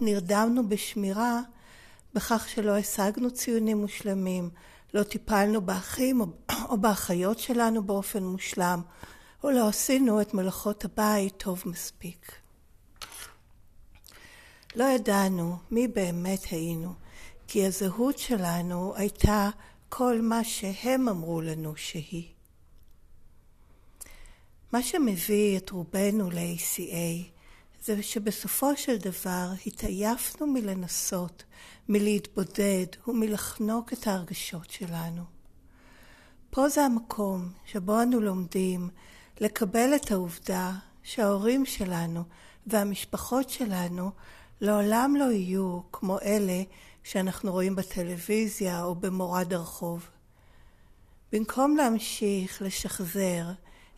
נרדמנו בשמירה בכך שלא השגנו ציונים מושלמים, לא טיפלנו באחים או באחיות שלנו באופן מושלם, או לא עשינו את מלאכות הבית טוב מספיק. לא ידענו מי באמת היינו, כי הזהות שלנו הייתה כל מה שהם אמרו לנו שהיא. מה שמביא את רובנו ל-ACA זה שבסופו של דבר התעייפנו מלנסות, מלהתבודד ומלחנוק את ההרגשות שלנו. פה זה המקום שבו אנו לומדים לקבל את העובדה שההורים שלנו והמשפחות שלנו לעולם לא יהיו כמו אלה שאנחנו רואים בטלוויזיה או במורד הרחוב. במקום להמשיך לשחזר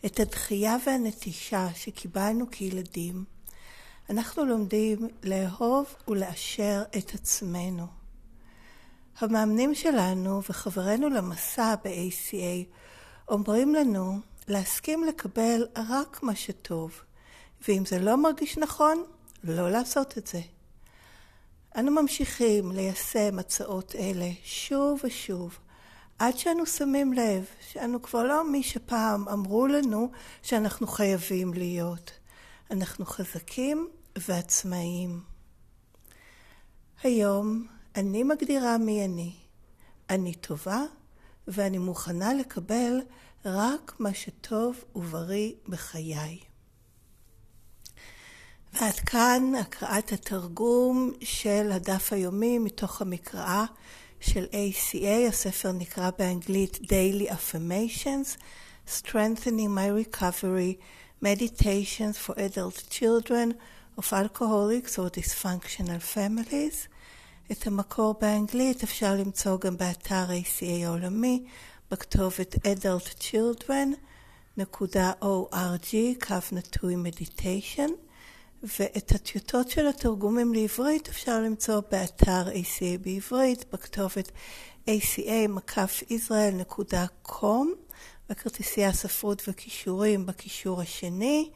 את הדחייה והנטישה שקיבלנו כילדים, אנחנו לומדים לאהוב ולאשר את עצמנו. המאמנים שלנו וחברינו למסע ב-ACA אומרים לנו להסכים לקבל רק מה שטוב, ואם זה לא מרגיש נכון, לא לעשות את זה. אנו ממשיכים ליישם הצעות אלה שוב ושוב, עד שאנו שמים לב שאנו כבר לא מי שפעם אמרו לנו שאנחנו חייבים להיות. אנחנו חזקים ועצמאיים. היום אני מגדירה מי אני. אני טובה ואני מוכנה לקבל רק מה שטוב ובריא בחיי. ועד כאן הקראת התרגום של הדף היומי מתוך המקראה של ACA, הספר נקרא באנגלית Daily Affirmations, Strengthening My Recovery, Meditations for Adult Children of Alcoholics or Dysfunctional Families. את המקור באנגלית אפשר למצוא גם באתר ACA העולמי בכתובת adultchildren.org, קו נטוי מדיטיישן. ואת הטיוטות של התרגומים לעברית אפשר למצוא באתר ACA בעברית, בכתובת aca-israel.com, בכרטיסי הספרות וכישורים בקישור השני.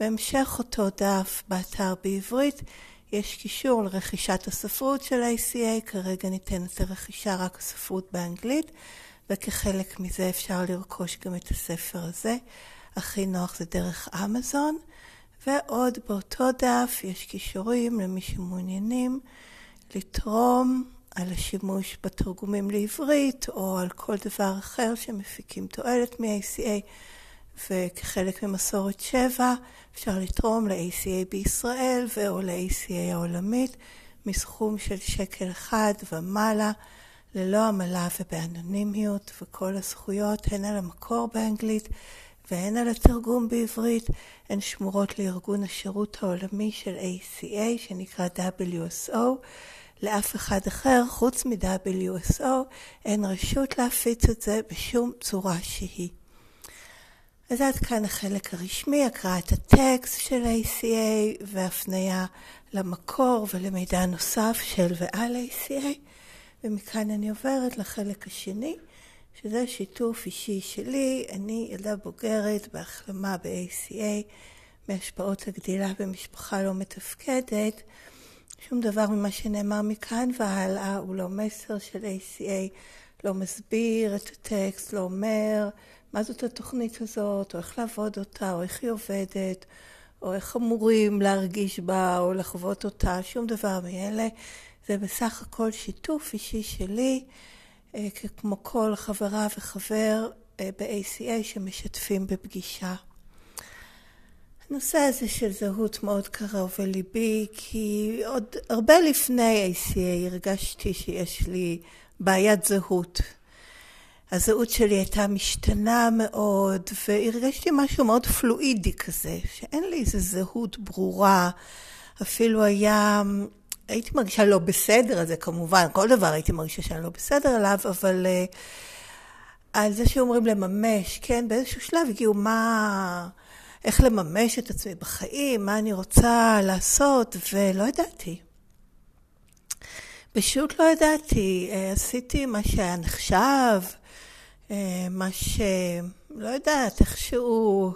בהמשך אותו דף באתר בעברית יש קישור לרכישת הספרות של ACA, כרגע ניתנת לרכישה רק הספרות באנגלית, וכחלק מזה אפשר לרכוש גם את הספר הזה. הכי נוח זה דרך אמזון. ועוד באותו דף יש קישורים למי שמעוניינים לתרום על השימוש בתרגומים לעברית או על כל דבר אחר שמפיקים תועלת מ-ACA וכחלק ממסורת שבע אפשר לתרום ל-ACA בישראל ו/או ל-ACA העולמית מסכום של שקל אחד ומעלה ללא עמלה ובאנונימיות וכל הזכויות הן על המקור באנגלית והן על התרגום בעברית, הן שמורות לארגון השירות העולמי של ACA שנקרא WSO. לאף אחד אחר חוץ מ-WSO אין רשות להפיץ את זה בשום צורה שהיא. אז עד כאן החלק הרשמי, הקראת הטקסט של ACA והפנייה למקור ולמידע נוסף של ועל ACA, ומכאן אני עוברת לחלק השני. שזה שיתוף אישי שלי. אני ילדה בוגרת בהחלמה ב-ACA מהשפעות הגדילה במשפחה לא מתפקדת. שום דבר ממה שנאמר מכאן והלאה הוא לא מסר של ACA, לא מסביר את הטקסט, לא אומר מה זאת התוכנית הזאת, או איך לעבוד אותה, או איך היא עובדת, או איך אמורים להרגיש בה, או לחוות אותה, שום דבר מאלה. זה בסך הכל שיתוף אישי שלי. אה, כמו כל חברה וחבר אה, ב-ACA שמשתפים בפגישה. הנושא הזה של זהות מאוד קרוב לליבי, כי עוד הרבה לפני ACA הרגשתי שיש לי בעיית זהות. הזהות שלי הייתה משתנה מאוד, והרגשתי משהו מאוד פלואידי כזה, שאין לי איזו זהות ברורה. אפילו היה הייתי מרגישה לא בסדר, אז זה כמובן, כל דבר הייתי מרגישה שאני לא בסדר עליו, אבל uh, על זה שאומרים לממש, כן, באיזשהו שלב הגיעו מה, איך לממש את עצמי בחיים, מה אני רוצה לעשות, ולא ידעתי. פשוט לא ידעתי, uh, עשיתי מה שהיה נחשב, uh, מה ש... לא יודעת, איכשהו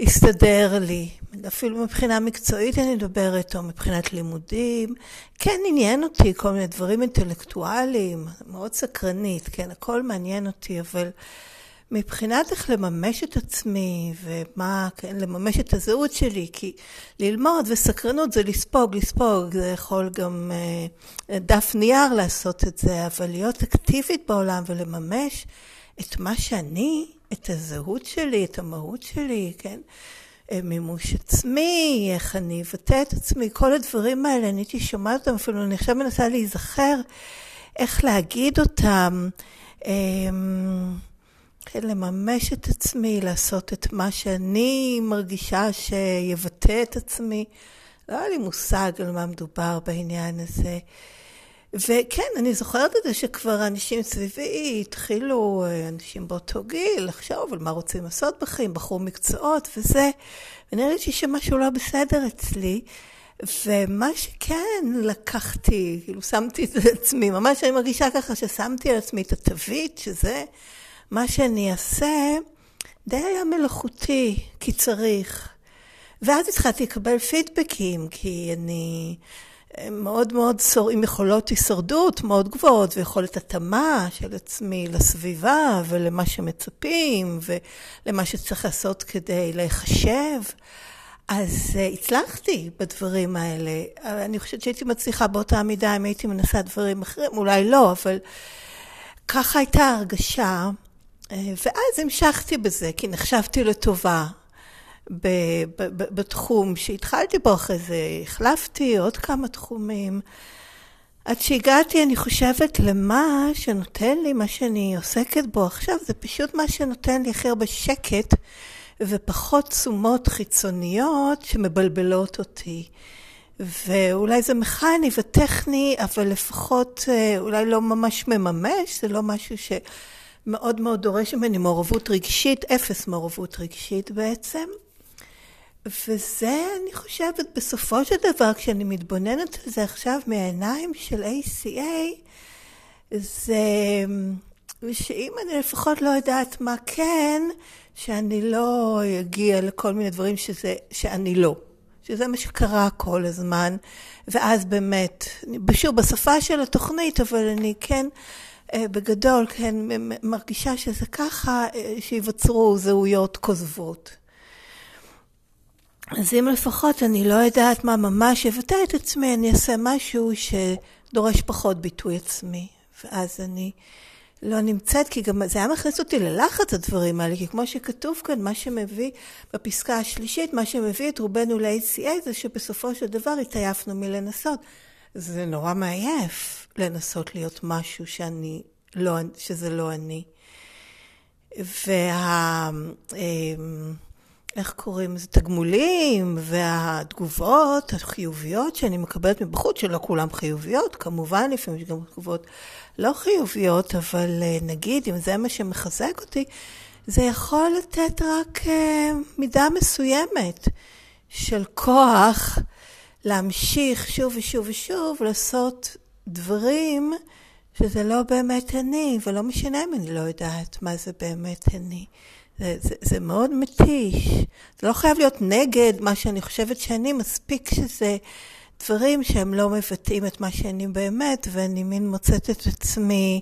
הסתדר לי. אפילו מבחינה מקצועית אני מדברת, או מבחינת לימודים. כן עניין אותי כל מיני דברים אינטלקטואליים, מאוד סקרנית, כן, הכל מעניין אותי, אבל מבחינת איך לממש את עצמי, ומה, כן, לממש את הזהות שלי, כי ללמוד וסקרנות זה לספוג, לספוג, זה יכול גם אה, דף נייר לעשות את זה, אבל להיות אקטיבית בעולם ולממש את מה שאני, את הזהות שלי, את המהות שלי, כן? אה, מימוש עצמי, איך אני אבטא את עצמי, כל הדברים האלה, אני הייתי שומעת אותם, אפילו אני עכשיו מנסה להיזכר איך להגיד אותם, אמ, כן, לממש את עצמי, לעשות את מה שאני מרגישה שיבטא את עצמי. לא היה לי מושג על מה מדובר בעניין הזה. וכן, אני זוכרת את זה שכבר אנשים סביבי התחילו, אנשים באותו גיל, לחשוב על מה רוצים לעשות בחיים, בחרו מקצועות וזה, ונראה לי שמשהו לא בסדר אצלי. ומה שכן לקחתי, כאילו שמתי את זה לעצמי, ממש אני מרגישה ככה ששמתי על עצמי את התווית, שזה מה שאני אעשה, די היה מלאכותי, כי צריך. ואז התחלתי לקבל פידבקים, כי אני... מאוד מאוד עם יכולות הישרדות מאוד גבוהות ויכולת התאמה של עצמי לסביבה ולמה שמצפים ולמה שצריך לעשות כדי להיחשב. אז uh, הצלחתי בדברים האלה. אני חושבת שהייתי מצליחה באותה מידה אם הייתי מנסה דברים אחרים, אולי לא, אבל ככה הייתה הרגשה. אה, ואז המשכתי בזה, כי נחשבתי לטובה. בתחום שהתחלתי בו אחרי זה, החלפתי עוד כמה תחומים. עד שהגעתי, אני חושבת, למה שנותן לי, מה שאני עוסקת בו עכשיו, זה פשוט מה שנותן לי הכי הרבה שקט ופחות תשומות חיצוניות שמבלבלות אותי. ואולי זה מכני וטכני, אבל לפחות אה, אולי לא ממש מממש, זה לא משהו שמאוד מאוד דורש ממני מעורבות רגשית, אפס מעורבות רגשית בעצם. וזה, אני חושבת, בסופו של דבר, כשאני מתבוננת על זה עכשיו מהעיניים של ACA, זה שאם אני לפחות לא יודעת מה כן, שאני לא אגיע לכל מיני דברים שזה, שאני לא. שזה מה שקרה כל הזמן, ואז באמת, שוב, בשפה של התוכנית, אבל אני כן, בגדול, כן, מרגישה שזה ככה, אה, שיווצרו זהויות כוזבות. אז אם לפחות אני לא יודעת מה ממש יבטא את עצמי, אני אעשה משהו שדורש פחות ביטוי עצמי. ואז אני לא נמצאת, כי גם זה היה מכניס אותי ללחץ הדברים האלה, כי כמו שכתוב כאן, מה שמביא בפסקה השלישית, מה שמביא את רובנו ל-ACA זה שבסופו של דבר התעייפנו מלנסות. זה נורא מעייף לנסות להיות משהו שאני לא, שזה לא אני. וה... אמ, איך קוראים לזה, תגמולים והתגובות החיוביות שאני מקבלת מבחוץ, שלא כולן חיוביות, כמובן, לפעמים יש גם תגובות לא חיוביות, אבל אה, נגיד, אם זה מה שמחזק אותי, זה יכול לתת רק uh, מידה מסוימת של כוח להמשיך שוב ושוב ושוב לעשות דברים שזה לא באמת אני, ולא משנה אם אני לא יודעת מה זה באמת אני. זה, זה, זה מאוד מתיש. זה לא חייב להיות נגד מה שאני חושבת שאני, מספיק שזה דברים שהם לא מבטאים את מה שאני באמת, ואני מין מוצאת את עצמי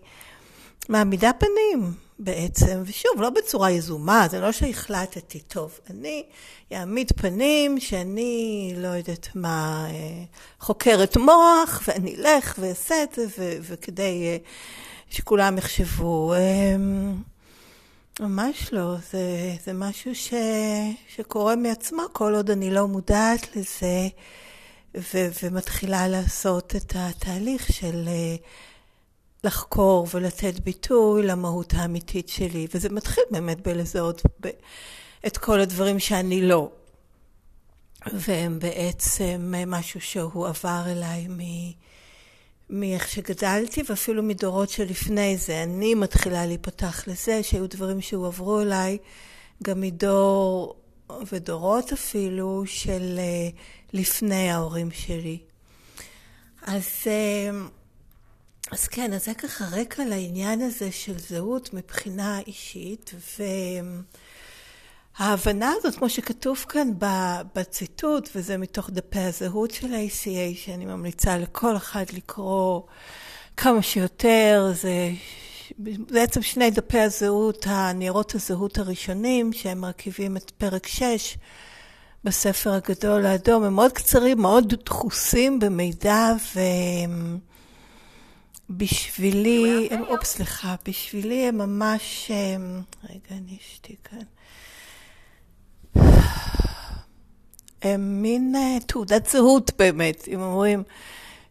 מעמידה פנים בעצם, ושוב, לא בצורה יזומה, זה לא שהחלטתי, טוב, אני אעמיד פנים שאני, לא יודעת מה, אה, חוקרת מוח, ואני אלך ואעשה את זה, וכדי אה, שכולם יחשבו. אמ, ממש לא, זה, זה משהו ש, שקורה מעצמו כל עוד אני לא מודעת לזה ו, ומתחילה לעשות את התהליך של אה, לחקור ולתת ביטוי למהות האמיתית שלי. וזה מתחיל באמת בלזהות ב, את כל הדברים שאני לא. והם בעצם משהו שהוא עבר אליי מ... מאיך שגדלתי ואפילו מדורות שלפני זה. אני מתחילה להיפתח לזה שהיו דברים שהועברו אליי גם מדור ודורות אפילו של אה, לפני ההורים שלי. אז, אה, אז כן, אז זה ככה רקע לעניין הזה של זהות מבחינה אישית, ההבנה הזאת, כמו שכתוב כאן בציטוט, וזה מתוך דפי הזהות של ה-ACA, שאני ממליצה לכל אחד לקרוא כמה שיותר, זה בעצם שני דפי הזהות, הניירות הזהות הראשונים, שהם מרכיבים את פרק 6 בספר הגדול האדום, הם מאוד קצרים, מאוד דחוסים במידע, ובשבילי, הם, אופס, סליחה, בשבילי הם ממש, רגע, אני אשתי כאן. הם מין אה, תעודת זהות באמת, אם אומרים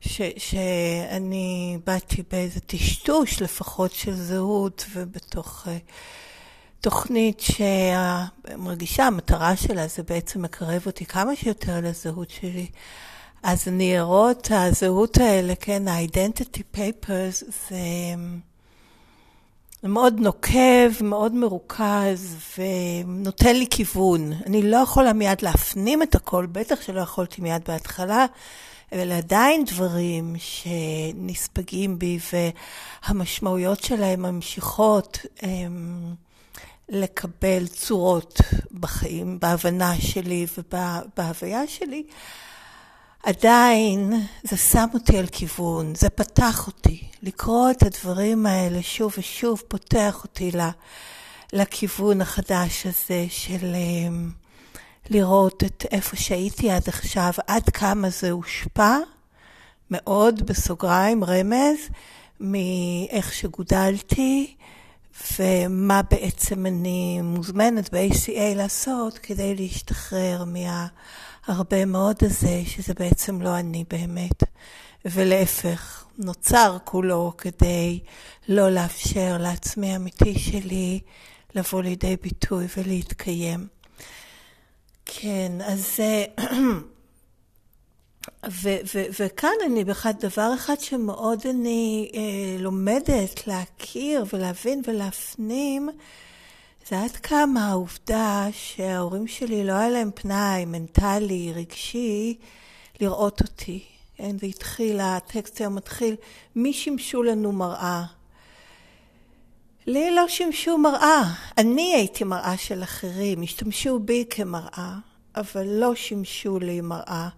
ש, שאני באתי באיזה טשטוש לפחות של זהות ובתוך uh, תוכנית שמרגישה, המטרה שלה זה בעצם מקרב אותי כמה שיותר לזהות שלי. אז ניירות הזהות האלה, כן, ה-identity papers, זה... מאוד נוקב, מאוד מרוכז ונותן לי כיוון. אני לא יכולה מיד להפנים את הכל, בטח שלא יכולתי מיד בהתחלה, אבל עדיין דברים שנספגים בי והמשמעויות שלהם ממשיכות הם, לקבל צורות בחיים, בהבנה שלי ובהוויה שלי. עדיין זה שם אותי על כיוון, זה פתח אותי. לקרוא את הדברים האלה שוב ושוב פותח אותי לכיוון החדש הזה של אמ, לראות את איפה שהייתי עד עכשיו, עד כמה זה הושפע, מאוד בסוגריים, רמז, מאיך שגודלתי ומה בעצם אני מוזמנת ב-ACA לעשות כדי להשתחרר מה... הרבה מאוד הזה, שזה בעצם לא אני באמת. ולהפך, נוצר כולו כדי לא לאפשר לעצמי האמיתי שלי לבוא לידי ביטוי ולהתקיים. כן, אז... ו- ו- וכאן אני בכלל דבר אחד שמאוד אני אה, לומדת להכיר ולהבין ולהפנים, זה עד כמה העובדה שההורים שלי לא היה להם פנאי מנטלי, רגשי, לראות אותי. כן, זה התחיל, הטקסט היום מתחיל, מי שימשו לנו מראה? לי לא שימשו מראה. אני הייתי מראה של אחרים, השתמשו בי כמראה, אבל לא שימשו לי מראה.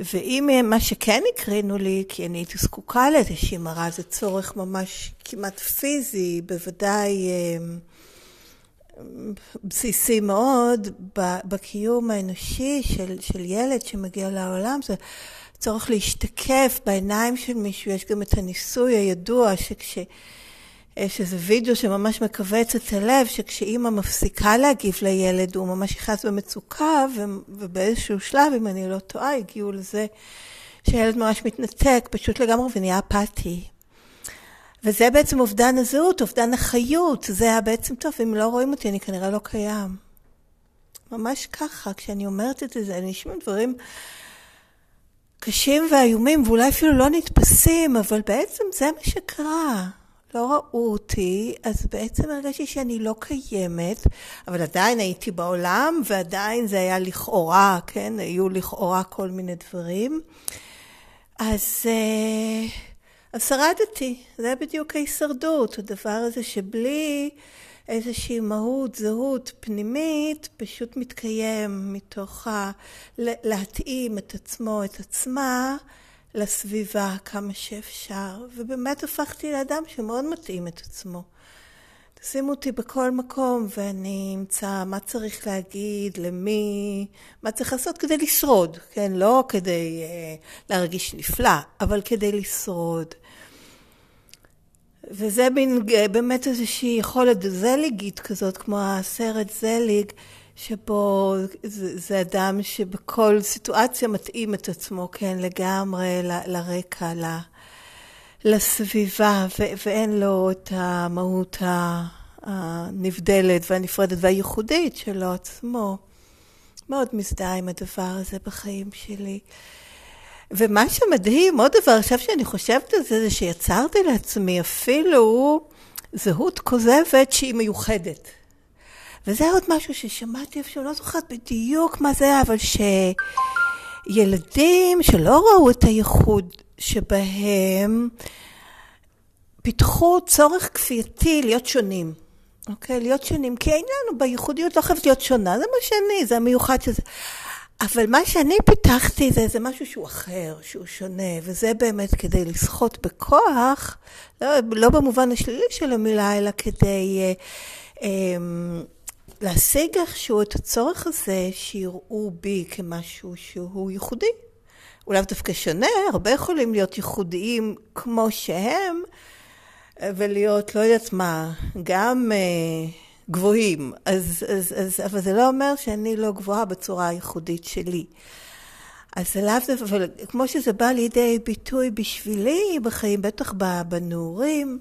ואם מה שכן הקרינו לי, כי אני הייתי זקוקה לאיזושהי מראה, זה צורך ממש כמעט פיזי, בוודאי אה, בסיסי מאוד בקיום האנושי של, של ילד שמגיע לעולם, זה צורך להשתקף בעיניים של מישהו. יש גם את הניסוי הידוע שכש... יש איזה וידאו שממש מכווץ את הלב, שכשאימא מפסיקה להגיב לילד, הוא ממש נכנס במצוקה, ובאיזשהו שלב, אם אני לא טועה, הגיעו לזה שהילד ממש מתנתק, פשוט לגמרי ונהיה אפאתי. וזה בעצם אובדן הזהות, אובדן החיות. זה היה בעצם טוב, אם לא רואים אותי, אני כנראה לא קיים. ממש ככה, כשאני אומרת את זה, אני נשמע דברים קשים ואיומים, ואולי אפילו לא נתפסים, אבל בעצם זה מה שקרה. לא ראו אותי, אז בעצם הרגשתי שאני לא קיימת, אבל עדיין הייתי בעולם, ועדיין זה היה לכאורה, כן? היו לכאורה כל מיני דברים. אז... Uh, אז שרדתי, זה בדיוק ההישרדות, הדבר הזה שבלי איזושהי מהות, זהות פנימית, פשוט מתקיים מתוך ה... להתאים את עצמו, את עצמה, לסביבה כמה שאפשר. ובאמת הפכתי לאדם שמאוד מתאים את עצמו. תשימו אותי בכל מקום ואני אמצא מה צריך להגיד, למי, מה צריך לעשות כדי לשרוד, כן? לא כדי uh, להרגיש נפלא, אבל כדי לשרוד. וזה בין, באמת איזושהי יכולת זליגית כזאת, כמו הסרט זליג, שבו זה, זה אדם שבכל סיטואציה מתאים את עצמו, כן, לגמרי ל, לרקע, ל, לסביבה, ו, ואין לו את המהות הנבדלת והנפרדת והייחודית שלו עצמו. מאוד מזדהה עם הדבר הזה בחיים שלי. ומה שמדהים, עוד דבר, עכשיו שאני חושבת על זה, זה שיצרתי לעצמי אפילו זהות כוזבת שהיא מיוחדת. וזה עוד משהו ששמעתי איפשהו, לא זוכרת בדיוק מה זה היה, אבל שילדים שלא ראו את הייחוד שבהם פיתחו צורך כפייתי להיות שונים. אוקיי? להיות שונים, כי העניין בייחודיות לא חייבת להיות שונה, זה מה שאני, זה המיוחד שזה. אבל מה שאני פיתחתי זה, זה משהו שהוא אחר, שהוא שונה, וזה באמת כדי לסחוט בכוח, לא, לא במובן השלילי של המילה, אלא כדי אה, אה, להשיג איכשהו את הצורך הזה שיראו בי כמשהו שהוא ייחודי. הוא לאו דווקא שונה, הרבה יכולים להיות ייחודיים כמו שהם, ולהיות, לא יודעת מה, גם אה, גבוהים. אז, אז, אז, אבל זה לא אומר שאני לא גבוהה בצורה הייחודית שלי. אז זה לאו דווקא, אבל כמו שזה בא לידי ביטוי בשבילי בחיים, בטח בנעורים,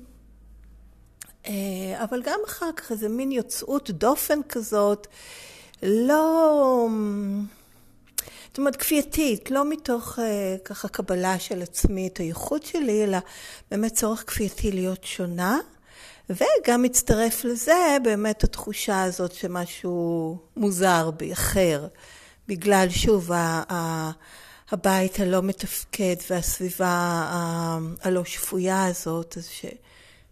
אבל גם אחר כך איזה מין יוצאות דופן כזאת, לא... זאת אומרת, כפייתית, לא מתוך אה, ככה קבלה של עצמי את הייחוד שלי, אלא באמת צורך כפייתי להיות שונה. וגם מצטרף לזה באמת התחושה הזאת שמשהו מוזר בי, אחר, בגלל שוב הבית הלא מתפקד והסביבה הלא שפויה הזאת, אז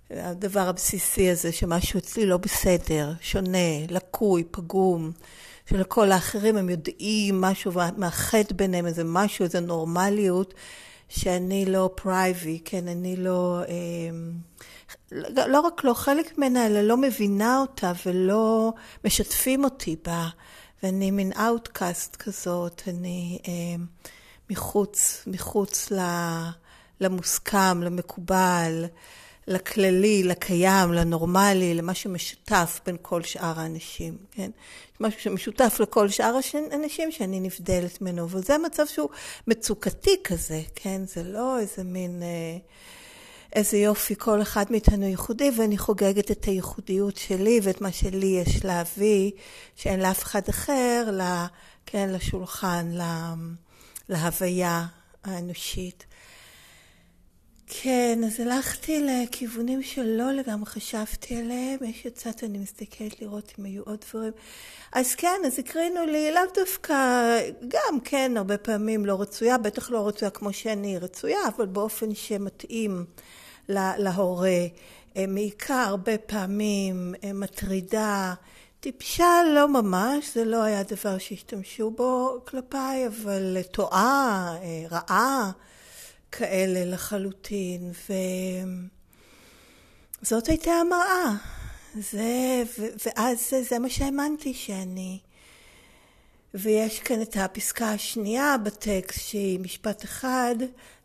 שהדבר הבסיסי הזה שמשהו אצלי לא בסדר, שונה, לקוי, פגום. שלכל האחרים הם יודעים משהו מאחד ביניהם, איזה משהו, איזה נורמליות, שאני לא privy, כן, אני לא, אה, לא רק לא חלק ממנה, אלא לא מבינה אותה ולא משתפים אותי בה. ואני מין outcast כזאת, אני אה, מחוץ, מחוץ למוסכם, למקובל. לכללי, לקיים, לנורמלי, למה שמשותף בין כל שאר האנשים, כן? משהו שמשותף לכל שאר האנשים שאני נבדלת ממנו, וזה מצב שהוא מצוקתי כזה, כן? זה לא איזה מין... אה, איזה יופי, כל אחד מאיתנו ייחודי, ואני חוגגת את הייחודיות שלי ואת מה שלי יש להביא, שאין לאף אחד אחר, לה, כן, לשולחן, לה, להוויה האנושית. כן, אז הלכתי לכיוונים שלא לגמרי חשבתי עליהם, יש קצת אני מסתכלת לראות אם היו עוד דברים. אז כן, אז הקרינו לי לאו דווקא, גם כן, הרבה פעמים לא רצויה, בטח לא רצויה כמו שאני רצויה, אבל באופן שמתאים לה, להורה. אה, מעיקר הרבה פעמים אה, מטרידה, טיפשה לא ממש, זה לא היה דבר שהשתמשו בו כלפיי, אבל טועה, אה, רעה. כאלה לחלוטין, וזאת הייתה המראה. זה, ו, ואז זה, זה מה שהאמנתי שאני. ויש כאן את הפסקה השנייה בטקסט שהיא משפט אחד,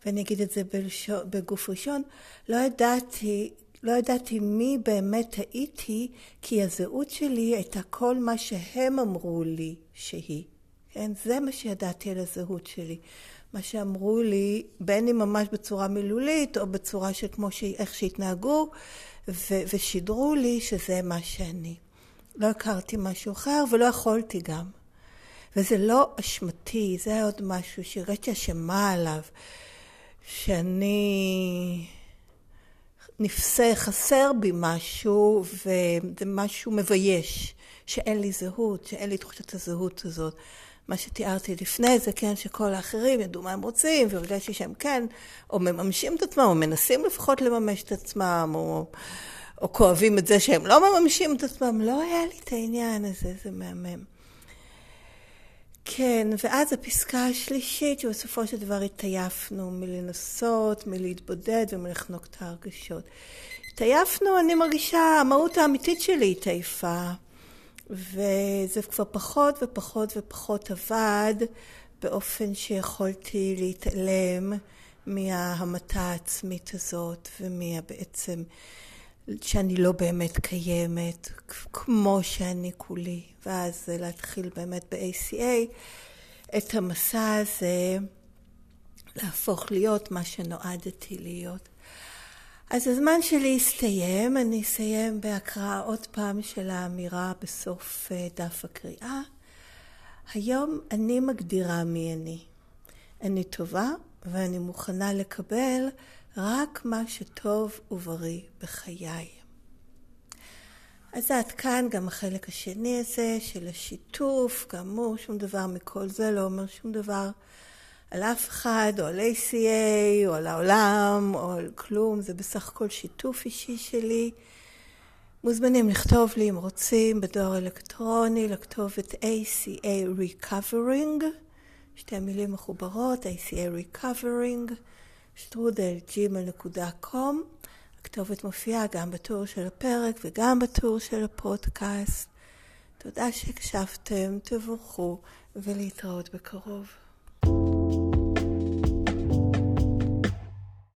ואני אגיד את זה בלשו, בגוף ראשון, לא ידעתי, לא ידעתי מי באמת הייתי, כי הזהות שלי הייתה כל מה שהם אמרו לי שהיא. כן? זה מה שידעתי על הזהות שלי. מה שאמרו לי, בין אם ממש בצורה מילולית או בצורה של כמו ש... איך שהתנהגו, ו... ושידרו לי שזה מה שאני. לא הכרתי משהו אחר ולא יכולתי גם. וזה לא אשמתי, זה עוד משהו שהרגשתי אשמה עליו, שאני נפסה, חסר בי משהו, וזה משהו מבייש, שאין לי זהות, שאין לי תחושת הזהות הזאת. מה שתיארתי לפני זה, כן, שכל האחרים ידעו מה הם רוצים, והרגשתי שהם כן, או מממשים את עצמם, או מנסים לפחות לממש את עצמם, או, או כואבים את זה שהם לא מממשים את עצמם. לא היה לי את העניין הזה, זה מהמם. כן, ואז הפסקה השלישית, שבסופו של דבר התעייפנו מלנסות, מלהתבודד ומלחנוק את ההרגשות. התעייפנו, אני מרגישה, המהות האמיתית שלי התעייפה. וזה כבר פחות ופחות ופחות עבד באופן שיכולתי להתעלם מההמתה העצמית הזאת ומבעצם שאני לא באמת קיימת כמו שאני כולי ואז להתחיל באמת ב-ACA את המסע הזה להפוך להיות מה שנועדתי להיות. אז הזמן שלי הסתיים, אני אסיים בהקראה עוד פעם של האמירה בסוף אה, דף הקריאה. היום אני מגדירה מי אני. אני טובה ואני מוכנה לקבל רק מה שטוב ובריא בחיי. אז עד כאן גם החלק השני הזה של השיתוף, כאמור שום דבר מכל זה לא אומר שום דבר על אף אחד, או על ACA, או על העולם, או על כלום, זה בסך הכל שיתוף אישי שלי. מוזמנים לכתוב לי אם רוצים בדואר אלקטרוני לכתובת ACA Recovering, שתי המילים מחוברות, ACA Recovering, שטרודל gmail.com. הכתובת מופיעה גם בטור של הפרק וגם בטור של הפודקאסט. תודה שהקשבתם, תבורכו ולהתראות בקרוב.